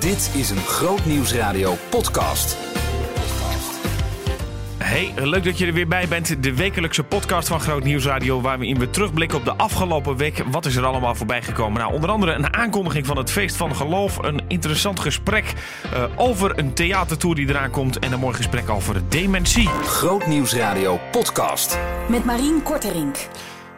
Dit is een Groot Nieuwsradio podcast. Hey, leuk dat je er weer bij bent. De wekelijkse podcast van Groot Nieuwsradio. Waarin we terugblikken op de afgelopen week. Wat is er allemaal voorbij gekomen? Nou, onder andere een aankondiging van het Feest van Geloof. Een interessant gesprek uh, over een theatertour die eraan komt. En een mooi gesprek over dementie. Groot Nieuwsradio podcast. Met Marien Korterink.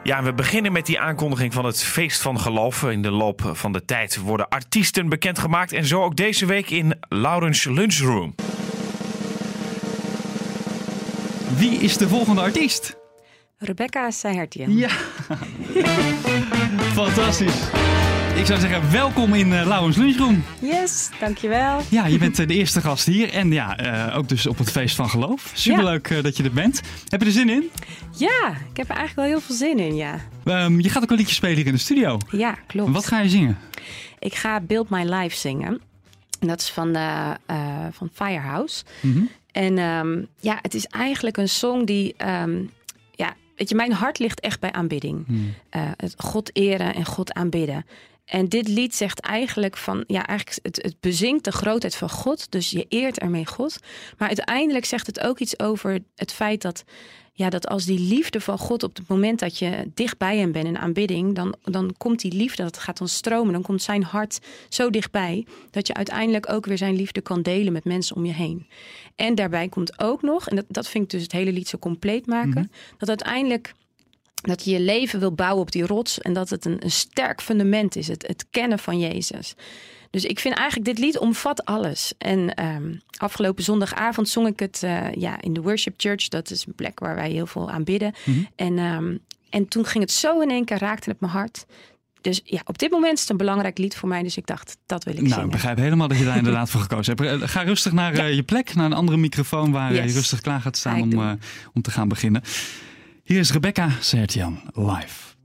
Ja, en we beginnen met die aankondiging van het Feest van Geloof. In de loop van de tijd worden artiesten bekendgemaakt. En zo ook deze week in Laurens Lunchroom. Wie is de volgende artiest? Rebecca Sehertje. Ja, fantastisch. Ik zou zeggen, welkom in uh, Laurens Lunchroom. Yes, dankjewel. Ja, je bent uh, de eerste gast hier en ja, uh, ook dus op het Feest van Geloof. Superleuk ja. dat je er bent. Heb je er zin in? Ja, ik heb er eigenlijk wel heel veel zin in, ja. Um, je gaat ook een liedje spelen hier in de studio. Ja, klopt. Wat ga je zingen? Ik ga Build My Life zingen. En dat is van, de, van Firehouse. Mm -hmm. En um, ja, het is eigenlijk een song die... Um, ja, weet je, mijn hart ligt echt bij aanbidding. Hmm. Uh, het God eren en God aanbidden. En dit lied zegt eigenlijk van, ja, eigenlijk het, het bezingt de grootheid van God. Dus je eert ermee God. Maar uiteindelijk zegt het ook iets over het feit dat, ja, dat als die liefde van God op het moment dat je dicht bij hem bent in aanbidding, dan, dan komt die liefde, dat gaat dan stromen. Dan komt zijn hart zo dichtbij dat je uiteindelijk ook weer zijn liefde kan delen met mensen om je heen. En daarbij komt ook nog, en dat, dat vind ik dus het hele lied zo compleet maken, Mhm. dat uiteindelijk dat je je leven wil bouwen op die rots en dat het een, een sterk fundament is, het, het kennen van Jezus. Dus ik vind eigenlijk dit lied omvat alles. En um, afgelopen zondagavond zong ik het uh, ja, in de Worship Church. Dat is een plek waar wij heel veel aan bidden. Mhm. En, um, en toen ging het zo in één keer, raakte het mijn hart. Dus ja, op dit moment is het een belangrijk lied voor mij. Dus ik dacht, dat wil ik nou, zingen. ik begrijp helemaal dat je daar inderdaad voor gekozen hebt. Ga rustig naar Ja. uh, je plek, naar een andere microfoon waar Yes. je rustig klaar gaat Ga staan om, uh, om te gaan beginnen. Hier is Rebecca Sertian live.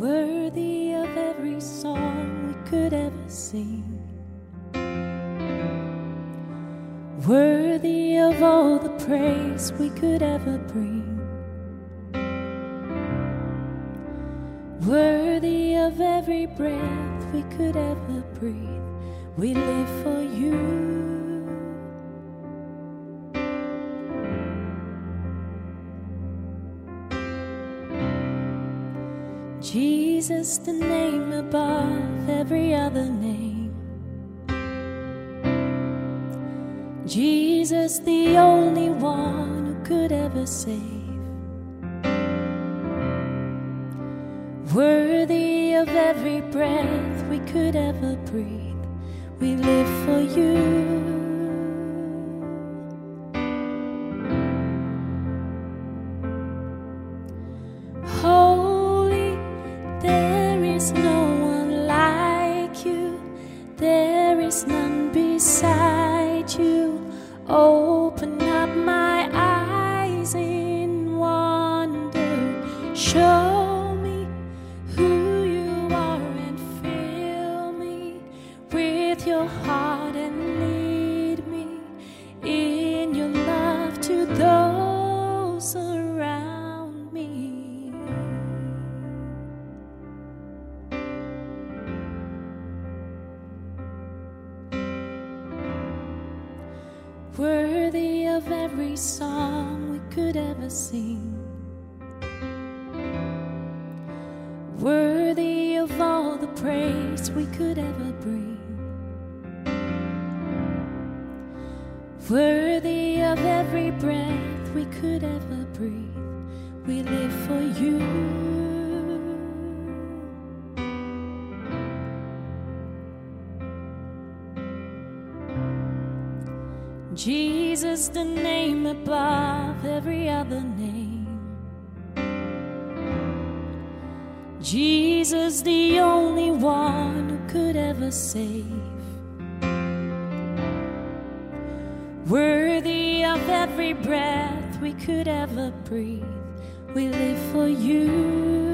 worthy of every song we could ever sing, worthy all the praise we could ever bring, worthy of every breath we could ever breathe. We live for you. Jesus, the name above every other name. Jesus, the only one who could ever save. Worthy of every breath we could ever breathe, we live for you. Ever sing. Worthy of all the praise we could ever bring. Worthy of every breath we could ever breathe. We live for you. Jesus, the name above every other name. Jesus, the only one who could ever save. Worthy of every breath we could ever breathe, we live for you.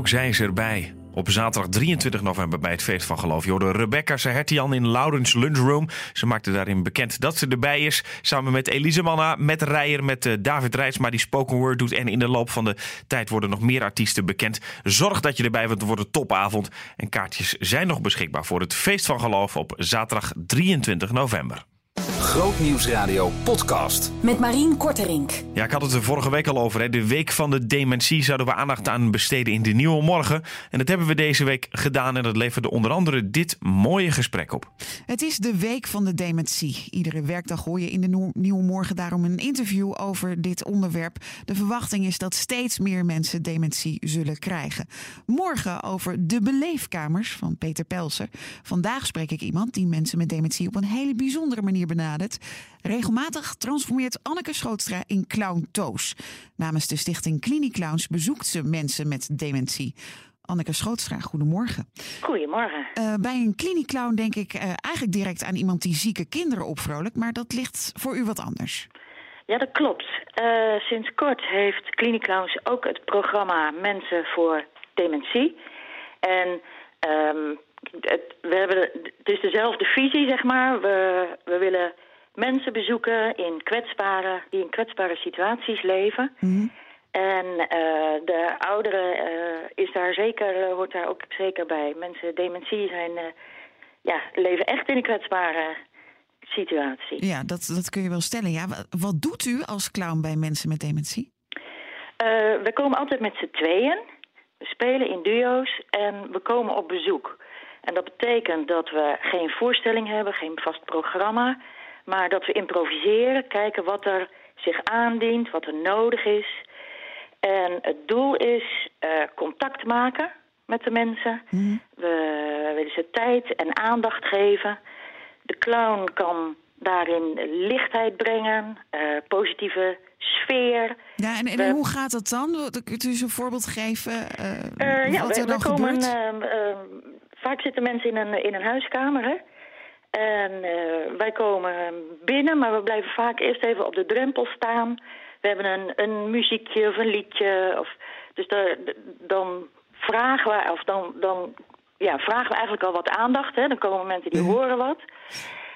Ook zij erbij. Op zaterdag 23 november bij het Feest van Geloof. Je Rebecca Sahertian in Laurens Lunchroom. Ze maakte daarin bekend dat ze erbij is. Samen met Elise Manna, met Rijer, met eh, David Rijtsma die spoken word doet. En in de loop van de tijd worden nog meer artiesten bekend. Zorg dat je erbij bent, het wordt een topavond. En kaartjes zijn nog beschikbaar voor het Feest van Geloof op zaterdag 23 november. Grootnieuwsradio podcast. Met Marien Korterink. Ja, ik had het er vorige week al over. Hè. De week van de dementie zouden we aandacht aan besteden in de Nieuwe Morgen. En dat hebben we deze week gedaan. En dat leverde onder andere dit mooie gesprek op. Het is de week van de dementie. Iedere werkdag hoor je in de Nieuwe Morgen daarom een interview over dit onderwerp. De verwachting is dat steeds meer mensen dementie zullen krijgen. Morgen over de beleefkamers van Peter Pelser. Vandaag spreek ik iemand die mensen met dementie op een hele bijzondere manier benadert. Regelmatig transformeert Anneke Schootstra in clown Toos. Namens de stichting Cliniclowns bezoekt ze mensen met dementie. Anneke Schootstra, goedemorgen. Goedemorgen. Eh, bij een cliniclown denk ik eh, eigenlijk direct aan iemand die zieke kinderen opvrolijkt, maar dat ligt voor u wat anders. Ja, dat klopt. Eh, sinds kort heeft Cliniclowns ook het programma Mensen voor Dementie. En ehm, het, we hebben, het is dezelfde visie, zeg maar. We, we willen mensen bezoeken in kwetsbare, die in kwetsbare situaties leven. En eh, de ouderen eh, is daar zeker, eh, hoort daar ook zeker bij. Mensen met dementie zijn, ja, leven echt in een kwetsbare situatie. Ja, dat, dat kun je wel stellen. Ja, wa- wat doet u als clown bij mensen met dementie? We komen altijd met z'n tweeën. We spelen in duo's en we komen op bezoek. En dat betekent dat we geen voorstelling hebben, geen vast programma. Maar dat we improviseren, kijken wat er zich aandient, wat er nodig is. En het doel is eh, contact maken met de mensen. We willen ze tijd en aandacht geven. De clown kan daarin lichtheid brengen, eh, positieve sfeer. Ja, en, en We- hoe gaat dat dan? Kunt u eens een voorbeeld geven eh, ja, wat we, er we dan komen. gebeurt? Vaak zitten mensen in een, in een huiskamer. Hè? En eh, wij komen binnen, maar we blijven vaak eerst even op de drempel staan. We hebben een, een muziekje of een liedje. Of, dus daar- dan vragen we, of dan, dan ja, vragen we eigenlijk al wat aandacht. Hè? Dan komen mensen die horen wat.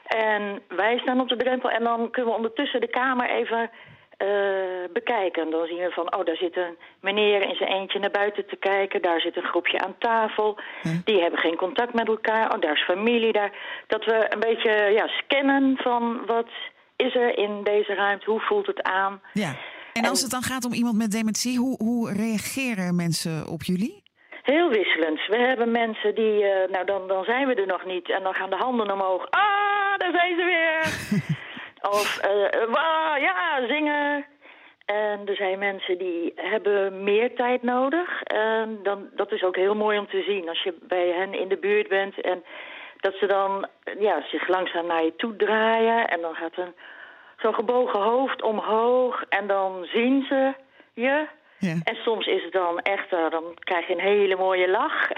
En wij staan op de drempel en dan kunnen we ondertussen de kamer even eh, bekijken. Dan zien we van, oh, daar zit een meneer in zijn eentje naar buiten te kijken. Daar zit een groepje aan tafel. Die hebben geen contact met elkaar. Oh, daar is familie daar. Dat we een beetje ja, scannen van wat is er in deze ruimte, hoe voelt het aan. Ja, En als het dan gaat om iemand met dementie, hoe, hoe reageren mensen op jullie? Heel wisselend. We hebben mensen die, eh, nou dan, dan zijn we er nog niet. En dan gaan de handen omhoog. Ah, daar zijn ze weer. of, eh, wauw, ja, zingen. En er zijn mensen die hebben meer tijd nodig. En dan, dat is ook heel mooi om te zien als je bij hen in de buurt bent. En dat ze dan ja, zich langzaam naar je toe draaien. En dan gaat een, zo'n gebogen hoofd omhoog. En dan zien ze je. Ja. En soms is het dan echt, eh, dan krijg je een hele mooie lach.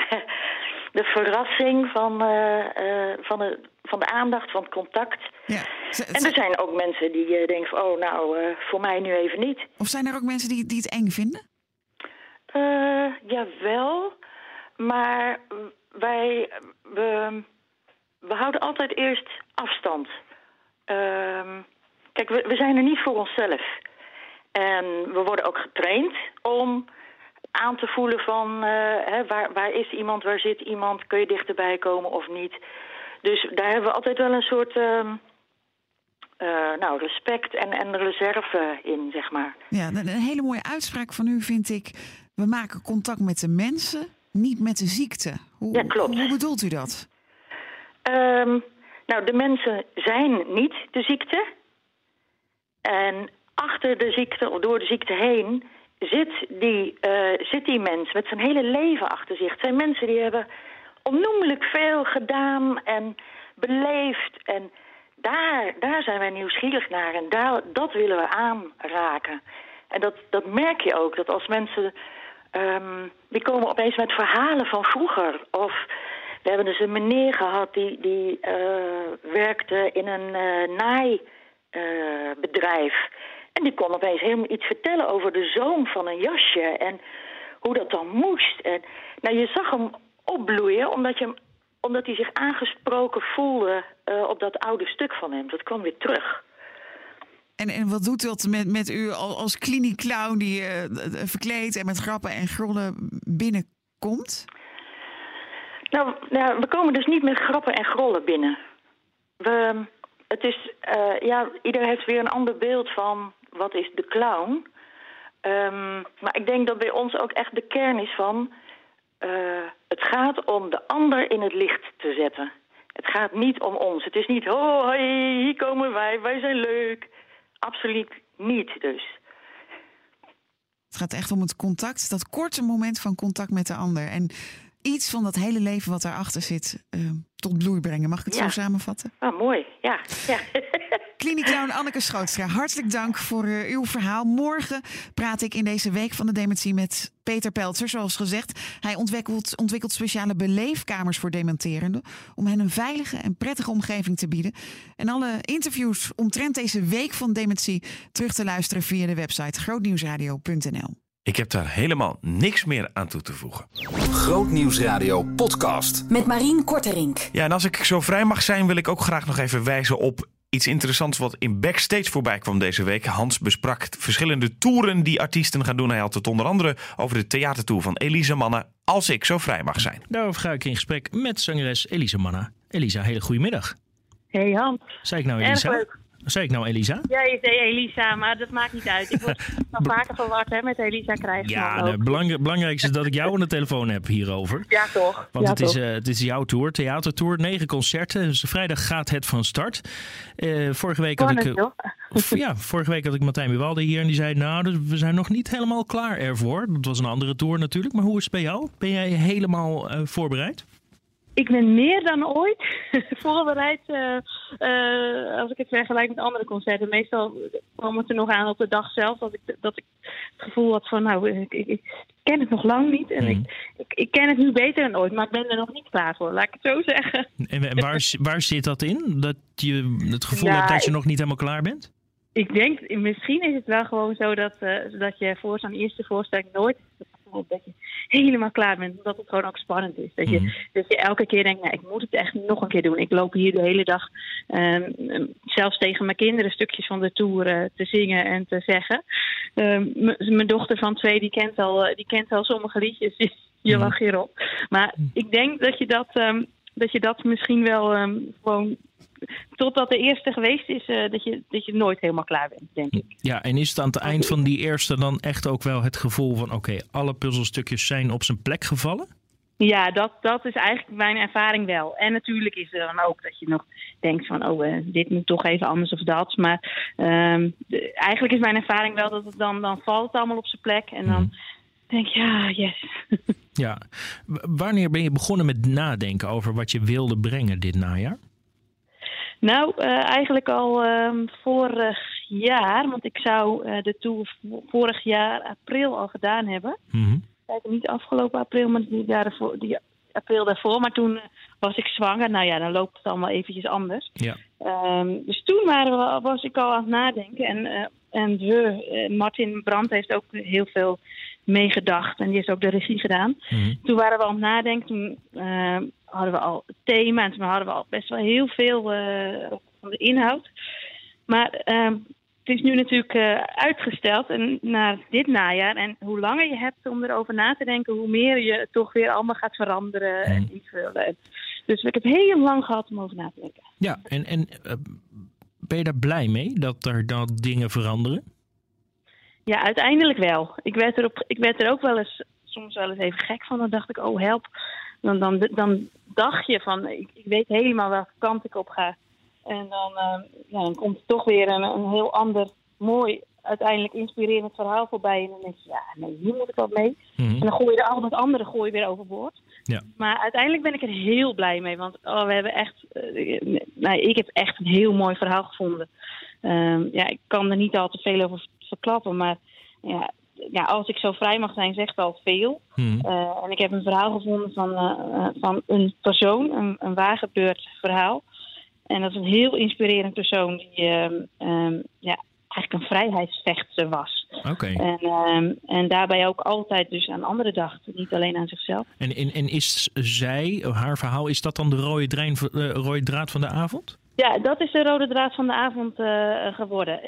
de verrassing van, eh, eh, van, de, van de aandacht, van het contact. Ja. Z- En er zijn ook mensen die eh, denken van, oh nou, voor mij nu even niet. Of zijn er ook mensen die, die het eng vinden? Eh jawel, maar wij, we, we houden altijd eerst afstand. Ehm, kijk, we, we zijn er niet voor onszelf. En we worden ook getraind om aan te voelen van eh, hè, waar, waar is iemand, waar zit iemand, kun je dichterbij komen of niet. Dus daar hebben we altijd wel een soort ehm, eh, nou, respect en, en reserve in, zeg maar. Ja, een, hele mooie uitspraak van u vind ik. We maken contact met de mensen, niet met de ziekte. Hoe, Ja, klopt. Hoe bedoelt u dat? Ehm, nou, de mensen zijn niet de ziekte. En achter de ziekte, of door de ziekte heen, zit die, eh, zit die mens met zijn hele leven achter zich. Het zijn mensen die hebben onnoemelijk veel gedaan en beleefd. En daar, daar zijn wij nieuwsgierig naar en daar, dat willen we aanraken. En dat, dat merk je ook, dat als mensen... ehm, die komen opeens met verhalen van vroeger. Of we hebben dus een meneer gehad die, die eh, werkte in een eh naaibedrijf. En die kon opeens helemaal iets vertellen over de zoom van een jasje en hoe dat dan moest. En, nou, je zag hem opbloeien omdat, je hem, omdat hij zich aangesproken voelde eh, op dat oude stuk van hem. Dat kwam weer terug. En, en wat doet dat met, met u al- als kliniekclown die eh, verkleed en met grappen en grollen binnenkomt? Nou, nou, we komen dus niet met grappen en grollen binnen. We, het is, eh, ja, ieder heeft weer een ander beeld van wat is de clown. Ehm, maar ik denk dat bij ons ook echt de kern is van... eh, het gaat om de ander in het licht te zetten. Het gaat niet om ons. Het is niet, hoi, hier komen wij, wij zijn leuk. Absoluut niet dus. Het gaat echt om het contact, dat korte moment van contact met de ander. En iets van dat hele leven wat daarachter zit eh, tot bloei brengen. Mag ik het Ja. zo samenvatten? Ah, mooi, ja. ja. Anneke Schootstra, hartelijk dank voor eh, uw verhaal. Morgen praat ik in deze week van de dementie met Peter Peltzer. Zoals gezegd, hij ontwikkelt, ontwikkelt speciale beleefkamers voor dementerenden... om hen een veilige en prettige omgeving te bieden. En alle interviews omtrent deze week van dementie... terug te luisteren via de website grootnieuwsradio.nl. Ik heb daar helemaal niks meer aan toe te voegen. Grootnieuwsradio podcast. Met Marien Korterink. Ja, en als ik zo vrij mag zijn, wil ik ook graag nog even wijzen op iets interessants wat in backstage voorbij kwam deze week. Hans besprak verschillende toeren die artiesten gaan doen. Hij had het onder andere over de theatertour van Elise Mannen. Als ik zo vrij mag zijn. Daarover ga ik in gesprek met zangeres Elisa Manna. Elisa, hele goedemiddag. Hey Hans. Zei ik nou Erg Elisa? leuk. Zei ik nou Elisa? Ja, je zei Elisa, maar dat maakt niet uit. Ik word nog vaker verward hè, met Elisa krijgen. Ja, het belang, belangrijkste is dat ik jou aan de telefoon heb hierover. ja toch. Want ja, het, is, eh, het is jouw tour, theatertour, negen concerten. Dus vrijdag gaat het van start. Eh, vorige, week had ik, eh, ja, vorige week had ik Martijn Buwalde hier en die zei... nou, dus we zijn nog niet helemaal klaar ervoor. Dat was een andere tour natuurlijk. Maar hoe is het bij jou? Ben jij helemaal voorbereid? Ik ben meer dan ooit voorbereid eh, eh, als ik het vergelijk met andere concerten. Meestal kwam het er nog aan op de dag zelf dat ik, dat ik het gevoel had van nou, ik, ik, ik ken het nog lang niet. En Mhm. ik, ik, ik ken het nu beter dan ooit, maar ik ben er nog niet klaar voor. Laat ik het zo zeggen. En, en waar, waar zit dat in? Dat je het gevoel hebt dat je nog niet helemaal klaar bent? Ik denk, misschien is het wel gewoon zo dat, eh, dat je voor zo'n eerste voorstelling nooit dat je helemaal klaar bent. Omdat het gewoon ook spannend is. Dat je, Mhm. dat je elke keer denkt, nou, ik moet het echt nog een keer doen. Ik loop hier de hele dag ehm, zelfs tegen mijn kinderen stukjes van de tour eh, te zingen en te zeggen. Ehm, mijn dochter van twee, die kent al, eh, die kent al sommige liedjes. je Mhm. lacht hierop. Maar ik denk dat je dat, ehm, dat, je dat misschien wel gewoon totdat de eerste geweest is, eh, dat, je, dat je nooit helemaal klaar bent, denk ik. Ja, en is het aan het eind van die eerste dan echt ook wel het gevoel van... oké, alle puzzelstukjes zijn op zijn plek gevallen? Ja, dat, dat is eigenlijk mijn ervaring wel. En natuurlijk is er dan ook dat je nog denkt van... oh, eh, dit moet toch even anders of dat. Maar ehm, de- eigenlijk is mijn ervaring wel dat het dan, dan valt het allemaal op zijn plek. En dan denk je, ja, yes. Ja. W- Wanneer ben je begonnen met nadenken over wat je wilde brengen dit najaar? Nou, eh, eigenlijk al ehm, vorig jaar. Want ik zou eh, de tour vorig jaar april al gedaan hebben. Kijk, niet afgelopen april, maar die, jaar ervoor, die april daarvoor. Maar toen eh, was ik zwanger. Nou ja, dan loopt het allemaal eventjes anders. Ja. Ehm, dus toen waren we, was ik al aan het nadenken. En, en we, Martin Brandt heeft ook heel veel meegedacht. En die heeft ook de regie gedaan. Mhm. Toen waren we aan het nadenken. Toen eh, hadden we al het thema. En toen hadden we al best wel heel veel eh, van de inhoud. Maar ehm, het is nu natuurlijk eh, uitgesteld en naar dit najaar. En hoe langer je hebt om erover na te denken, hoe meer je het toch weer allemaal gaat veranderen en invullen. En- Dus ik heb heel lang gehad om over na te denken. Ja, en, en ben je daar blij mee dat er dan dingen veranderen? Ja, uiteindelijk wel. Ik werd, erop, ik werd er ook wel eens, soms wel eens even gek van. Dan dacht ik, oh help. Dan, dan, dan dacht je van, ik, ik weet helemaal welke kant ik op ga. En dan, eh, ja, dan komt er toch weer een, een heel ander, mooi, uiteindelijk inspirerend verhaal voorbij. En dan denk je, ja, nee, hier moet ik wel mee. Mhm. En dan gooi je er al dat andere gooi je weer overboord. Ja. Maar uiteindelijk ben ik er heel blij mee. Want oh, we hebben echt, eh, nou, ik heb echt een heel mooi verhaal gevonden. Ehm, ja, ik kan er niet al te veel over verklappen. Maar ja, ja, als ik zo vrij mag zijn, zegt wel veel. Mhm. Eh, en ik heb een verhaal gevonden van, eh, van een persoon, een, een waargebeurd verhaal. En dat is een heel inspirerend persoon die ehm, ehm, ja, eigenlijk een vrijheidsvechter was. Oké. En, ehm, en daarbij ook altijd dus aan anderen dacht, niet alleen aan zichzelf. En, en, en is zij, haar verhaal, is dat dan de rode, drein, eh, rode draad van de avond? Ja, dat is de rode draad van de avond eh, geworden.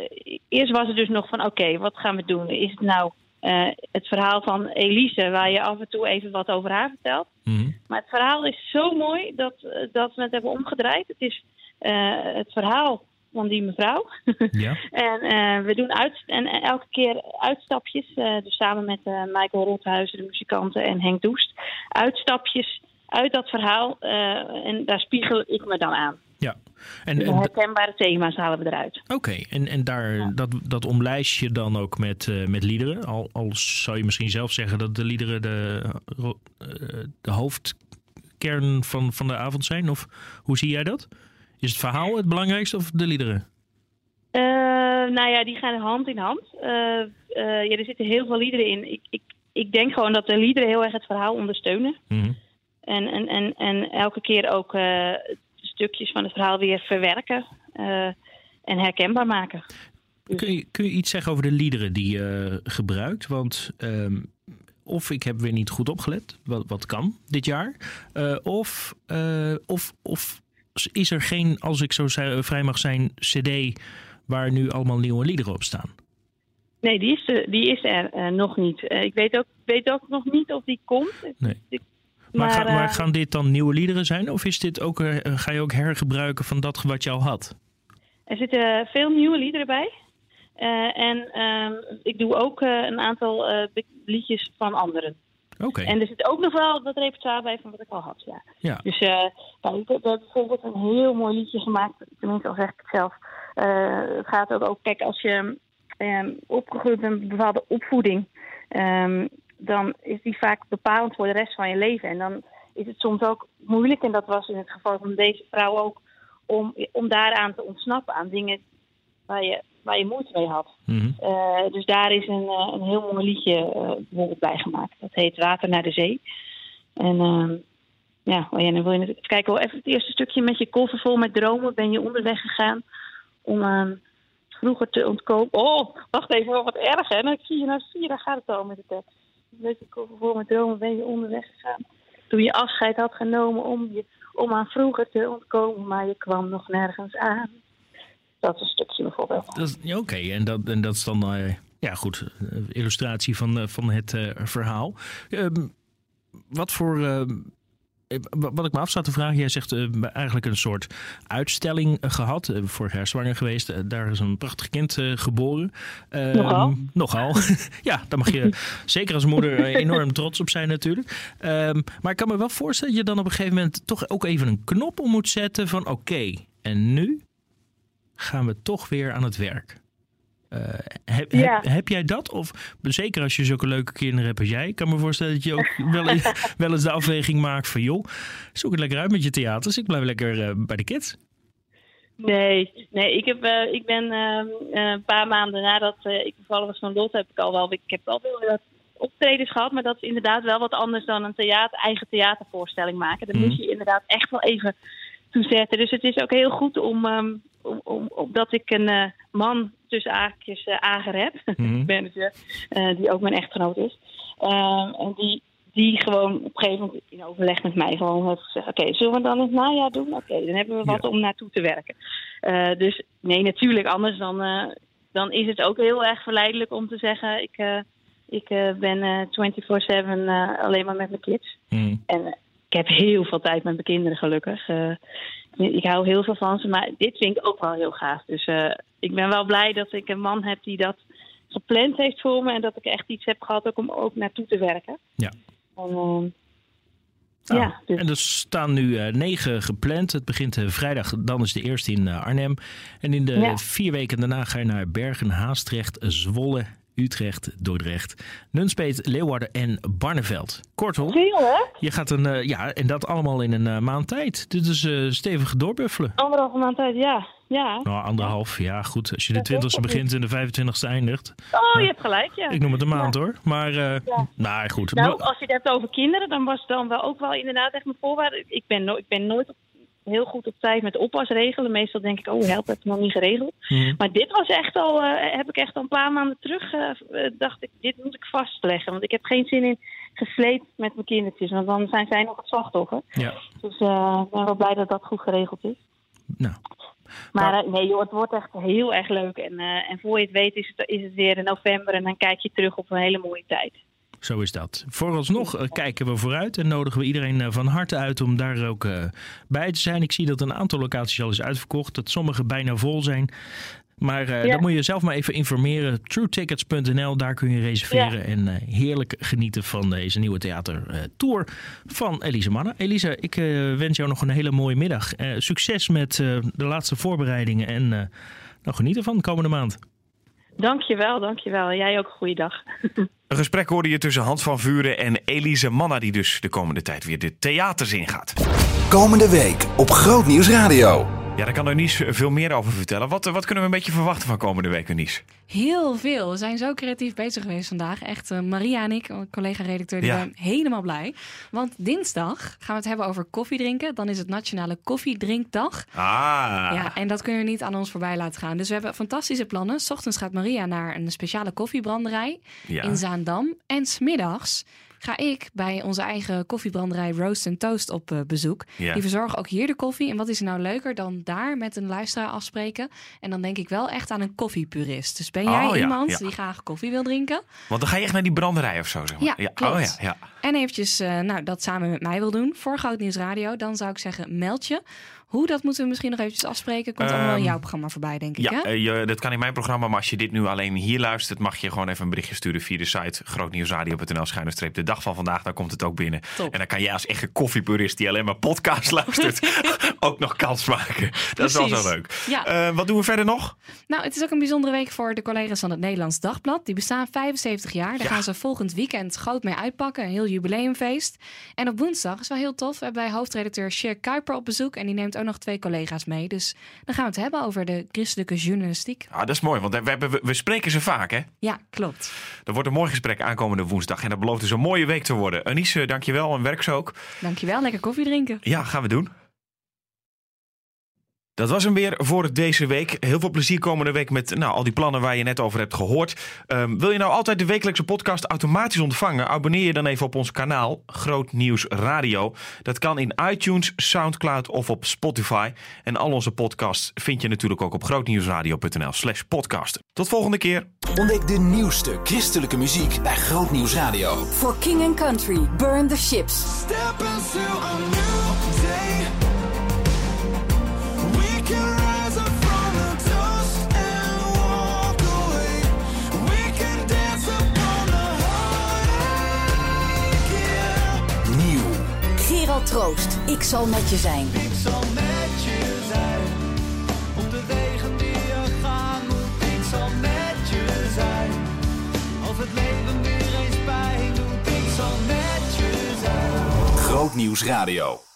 Eerst was het dus nog van, oké, wat gaan we doen? Is het nou eh, het verhaal van Elise, waar je af en toe even wat over haar vertelt? Mhm. Maar het verhaal is zo mooi dat, eh, dat we het hebben omgedraaid. Het is het verhaal van die mevrouw. Ja. en we doen uit, en, elke keer uitstapjes. dus samen met Michael Rothuizen, de muzikanten, en Henk Doest. Uitstapjes uit dat verhaal. en daar spiegel ik me dan aan. Ja. En, De en- herkenbare thema's halen we eruit. Oké, en, en daar, dat, dat omlijst je dan ook met, eh, met liederen? Al, al zou je misschien zelf zeggen dat de liederen de, ro- eh, de hoofdkern van, van de avond zijn? Of hoe zie jij dat? Is het verhaal het belangrijkste of de liederen? Eh, nou ja, die gaan hand in hand. Eh, eh, ja, er zitten heel veel liederen in. Ik, ik, ik denk gewoon dat de liederen heel erg het verhaal ondersteunen. Mhm. En, en, en, en elke keer ook eh, stukjes van het verhaal weer verwerken eh, en herkenbaar maken. Kun, je, kun je iets zeggen over de liederen die je gebruikt? Want ehm, of ik heb weer niet goed opgelet, wat, wat kan dit jaar. Eh, of, eh, of, of is er geen, als ik zo vrij mag zijn, cd waar nu allemaal nieuwe liederen op staan? Nee, die is, er- die is er nog niet. Ik weet ook, weet ook nog niet of die komt. Nee. Ik- Maar, ga- Maar, eh, gaan dit dan nieuwe liederen zijn? Of is dit ook, eh, ga je ook hergebruiken van dat wat je al had? Er zitten veel nieuwe liederen bij. Eh, en ehm, ik doe ook eh, een aantal eh, liedjes van anderen. Oké. En er zit ook nog wel wat repertoire bij van wat ik al had, ja. Ja. Dus eh nou, ik heb bijvoorbeeld een heel mooi liedje gemaakt. Tenminste, al zeg ik het zelf. Eh, het gaat ook, ook, kijk, als je ehm, opgegroeid bent met een bepaalde opvoeding... ehm, dan is die vaak bepalend voor de rest van je leven. En dan is het soms ook moeilijk, en dat was in het geval van deze vrouw ook... om, om daaraan te ontsnappen, aan dingen waar je, waar je moeite mee had. Mhm. Eh, dus daar is een, eh, een heel mooi liedje eh, bijvoorbeeld bij gemaakt. Dat heet Water naar de Zee. En ehm, ja, oh ja, dan wil je natuurlijk kijken. Wel even het eerste stukje met je koffer vol met dromen. Ben je onderweg gegaan om ehm, vroeger te ontkomen. Oh, wacht even, wat erg hè. Nou, ik zie je nou, zie je, daar gaat het al met de tekst. Koffer vol met dromen ben je onderweg gegaan. Toen je afscheid had genomen om, je, om aan vroeger te ontkomen. Maar je kwam nog nergens aan. Dat is een stukje bijvoorbeeld. Oké, en, dat, en dat is dan, eh, ja goed, eh, illustratie van, eh, van het verhaal. Ehm, wat voor ehm, eh, wat ik me af zat te vragen, jij zegt eh, eigenlijk een soort uitstelling eh, gehad. Eh, vorig jaar zwanger geweest. Eh, daar is een prachtig kind eh, geboren. Ehm, Nogal. Nogal. ja, daar mag je zeker als moeder eh, enorm trots op zijn natuurlijk. Ehm, maar ik kan me wel voorstellen dat je dan op een gegeven moment toch ook even een knop om moet zetten van oké, en nu gaan we toch weer aan het werk. Eh, heb, Ja. heb, heb jij dat? Of zeker als je zulke leuke kinderen hebt als jij, ik kan me voorstellen dat je ook wel, eens- wel eens de afweging maakt van joh, zoek het lekker uit met je theaters. Ik blijf lekker eh, bij de kids. Nee, nee ik, heb, eh, ik ben ehm, eh, een paar maanden nadat ik bevallen was van Lot, heb ik al wel, ik heb wel veel optredens gehad, maar dat is inderdaad wel wat anders dan een theater, eigen theatervoorstelling maken. Daar Mhm. moet je inderdaad echt wel even toe zetten. Dus het is ook heel goed om, ehm, om, om, omdat ik een eh, man tussen aakjes uh, Ager heb, Mhm. manager, eh, die ook mijn echtgenoot is. Ehm, en die, die gewoon op een gegeven moment in overleg met mij gewoon heeft gezegd: Oké, zullen we dan het najaar doen? Oké, dan hebben we wat om naartoe te werken. Eh, dus nee, natuurlijk, anders dan, eh, dan is het ook heel erg verleidelijk om te zeggen: Ik, eh, ik eh, ben eh 24-7 eh, alleen maar met mijn kids. Mhm. En eh, ik heb heel veel tijd met mijn kinderen, gelukkig. Eh, ik hou heel veel van ze, maar dit vind ik ook wel heel gaaf. Dus eh, ik ben wel blij dat ik een man heb die dat gepland heeft voor me. En dat ik echt iets heb gehad ook om ook naartoe te werken. Ja. En, ehm, Nou, ja, dus En er staan nu eh, negen gepland. Het begint vrijdag, dan is de eerste in Arnhem. En in de Ja. vier weken daarna ga je naar Bergen, Haastrecht, Zwolle, Utrecht, Dordrecht, Nunspeet, Leeuwarden en Barneveld. Kortom, veel hè? je gaat een, eh, ja, en dat allemaal in een eh, maand tijd. Dit is eh, stevig doorbuffelen. Anderhalve maand tijd, ja. ja. Nou, anderhalf, ja goed. Als je de Ja, toch? 20ste begint en de 25ste eindigt. Oh, je hebt gelijk, ja. Ik noem het een maand hoor. Maar, nou goed. Nou, als je het hebt over kinderen, dan was het dan wel ook wel inderdaad echt mijn voorwaarde. Ik ben, no ik ben nooit op- heel goed op tijd met oppas regelen. Meestal denk ik, oh help, heb ik nog niet geregeld. Mhm. Maar dit was echt al, eh, heb ik echt al een paar maanden terug, eh, eh, dacht ik, dit moet ik vastleggen. Want ik heb geen zin in gesleept met mijn kindertjes, want dan zijn zij nog het slachtoffer. Ja, Dus ik ben wel blij dat dat goed geregeld is. nou. Maar eh, nee joh, het wordt echt heel erg leuk. En, en voor je het weet is het, is het weer in november en dan kijk je terug op een hele mooie tijd. Zo is dat. Vooralsnog eh, kijken we vooruit en nodigen we iedereen eh, van harte uit om daar ook eh, bij te zijn. Ik zie dat een aantal locaties al is uitverkocht, dat sommige bijna vol zijn. Maar Ja. dan moet je zelf maar even informeren. TrueTickets.nl, daar kun je reserveren en heerlijk genieten van deze nieuwe theatertour van Elise Manne. Elise, ik wens jou nog een hele mooie middag. Succes met de laatste voorbereidingen en eh nou, geniet ervan de komende maand. Dankjewel, dankjewel. Jij ook een goede dag. Een gesprek hoorde je tussen Hans van Vuren en Elise Manna, die dus de komende tijd weer de theaters ingaat. Komende week op Groot Nieuws Radio. Ja, daar kan Eunice veel meer over vertellen. Wat, wat kunnen we een beetje verwachten van komende week, Eunice? Heel veel. We zijn zo creatief bezig geweest vandaag. Echt, eh, Maria en ik, een collega-redacteur, die Ja. zijn helemaal blij. Want dinsdag gaan we het hebben over koffiedrinken. Dan is het Nationale Koffiedrinkdag. Ah, Ja, en dat kunnen we niet aan ons voorbij laten gaan. Dus we hebben fantastische plannen. 's ochtends gaat Maria naar een speciale koffiebranderij Ja. in Zaandam. En smiddags ga ik bij onze eigen koffiebranderij Roast and Toast op eh, bezoek. Die verzorgen ook hier de koffie. En wat is er nou leuker dan daar met een luisteraar afspreken? En dan denk ik wel echt aan een koffiepurist. Dus ben jij Oh, ja, iemand ja. die graag koffie wil drinken? Want dan ga je echt naar die branderij of zo, zeg maar. Ja, klopt. Oh ja, ja. En eventjes eh, nou, dat samen met mij wil doen voor Groot Nieuws Radio. Dan zou ik zeggen, meld je. Hoe, dat moeten we misschien nog eventjes afspreken. Komt allemaal in Ehm, jouw programma voorbij, denk ik. Ja, hè? eh, je, dat kan in mijn programma, maar als je dit nu alleen hier luistert, mag je gewoon even een berichtje sturen via de site grootnieuwsradio.nl schuine streep de dag van vandaag. Daar komt het ook binnen. Top. En dan kan jij als echte koffiepurist die alleen maar podcast luistert, ook nog kans maken. Dat is wel zo leuk. Ja. Eh, wat doen we verder nog? Nou, het is ook een bijzondere week voor de collega's van het Nederlands Dagblad. Die bestaan 75 jaar. Daar Ja. gaan ze volgend weekend groot mee uitpakken. Een heel jubileumfeest. En op woensdag is wel heel tof. We hebben bij hoofdredacteur Sher Kuiper op bezoek. En die neemt ook nog twee collega's mee. Dus dan gaan we het hebben over de christelijke journalistiek. Ah, dat is mooi, want we, hebben, we, spreken ze vaak, hè? Ja, klopt. Er wordt een mooi gesprek aankomende woensdag. En dat belooft dus een mooie week te worden. Anice, dankjewel en werk zo ook. Dankjewel. Lekker koffie drinken. Ja, gaan we doen. Dat was hem weer voor deze week. Heel veel plezier komende week met nou, al die plannen waar je net over hebt gehoord. Ehm, wil je nou altijd de wekelijkse podcast automatisch ontvangen? Abonneer je dan even op ons kanaal Groot Nieuws Radio. Dat kan in iTunes, Soundcloud of op Spotify. En al onze podcasts vind je natuurlijk ook op grootnieuwsradio.nl slash podcast. Tot volgende keer. Ontdek de nieuwste christelijke muziek bij Groot Nieuws Radio. For King and Country, Burn the Ships. Step into Gerald Troost, ik zal met je zijn. Ik zal met je zijn. Op de wegen die je gaan moet, ik zal met je zijn. Als het leven weer eens pijn doet, ik zal met je zijn. Groot Nieuws Radio.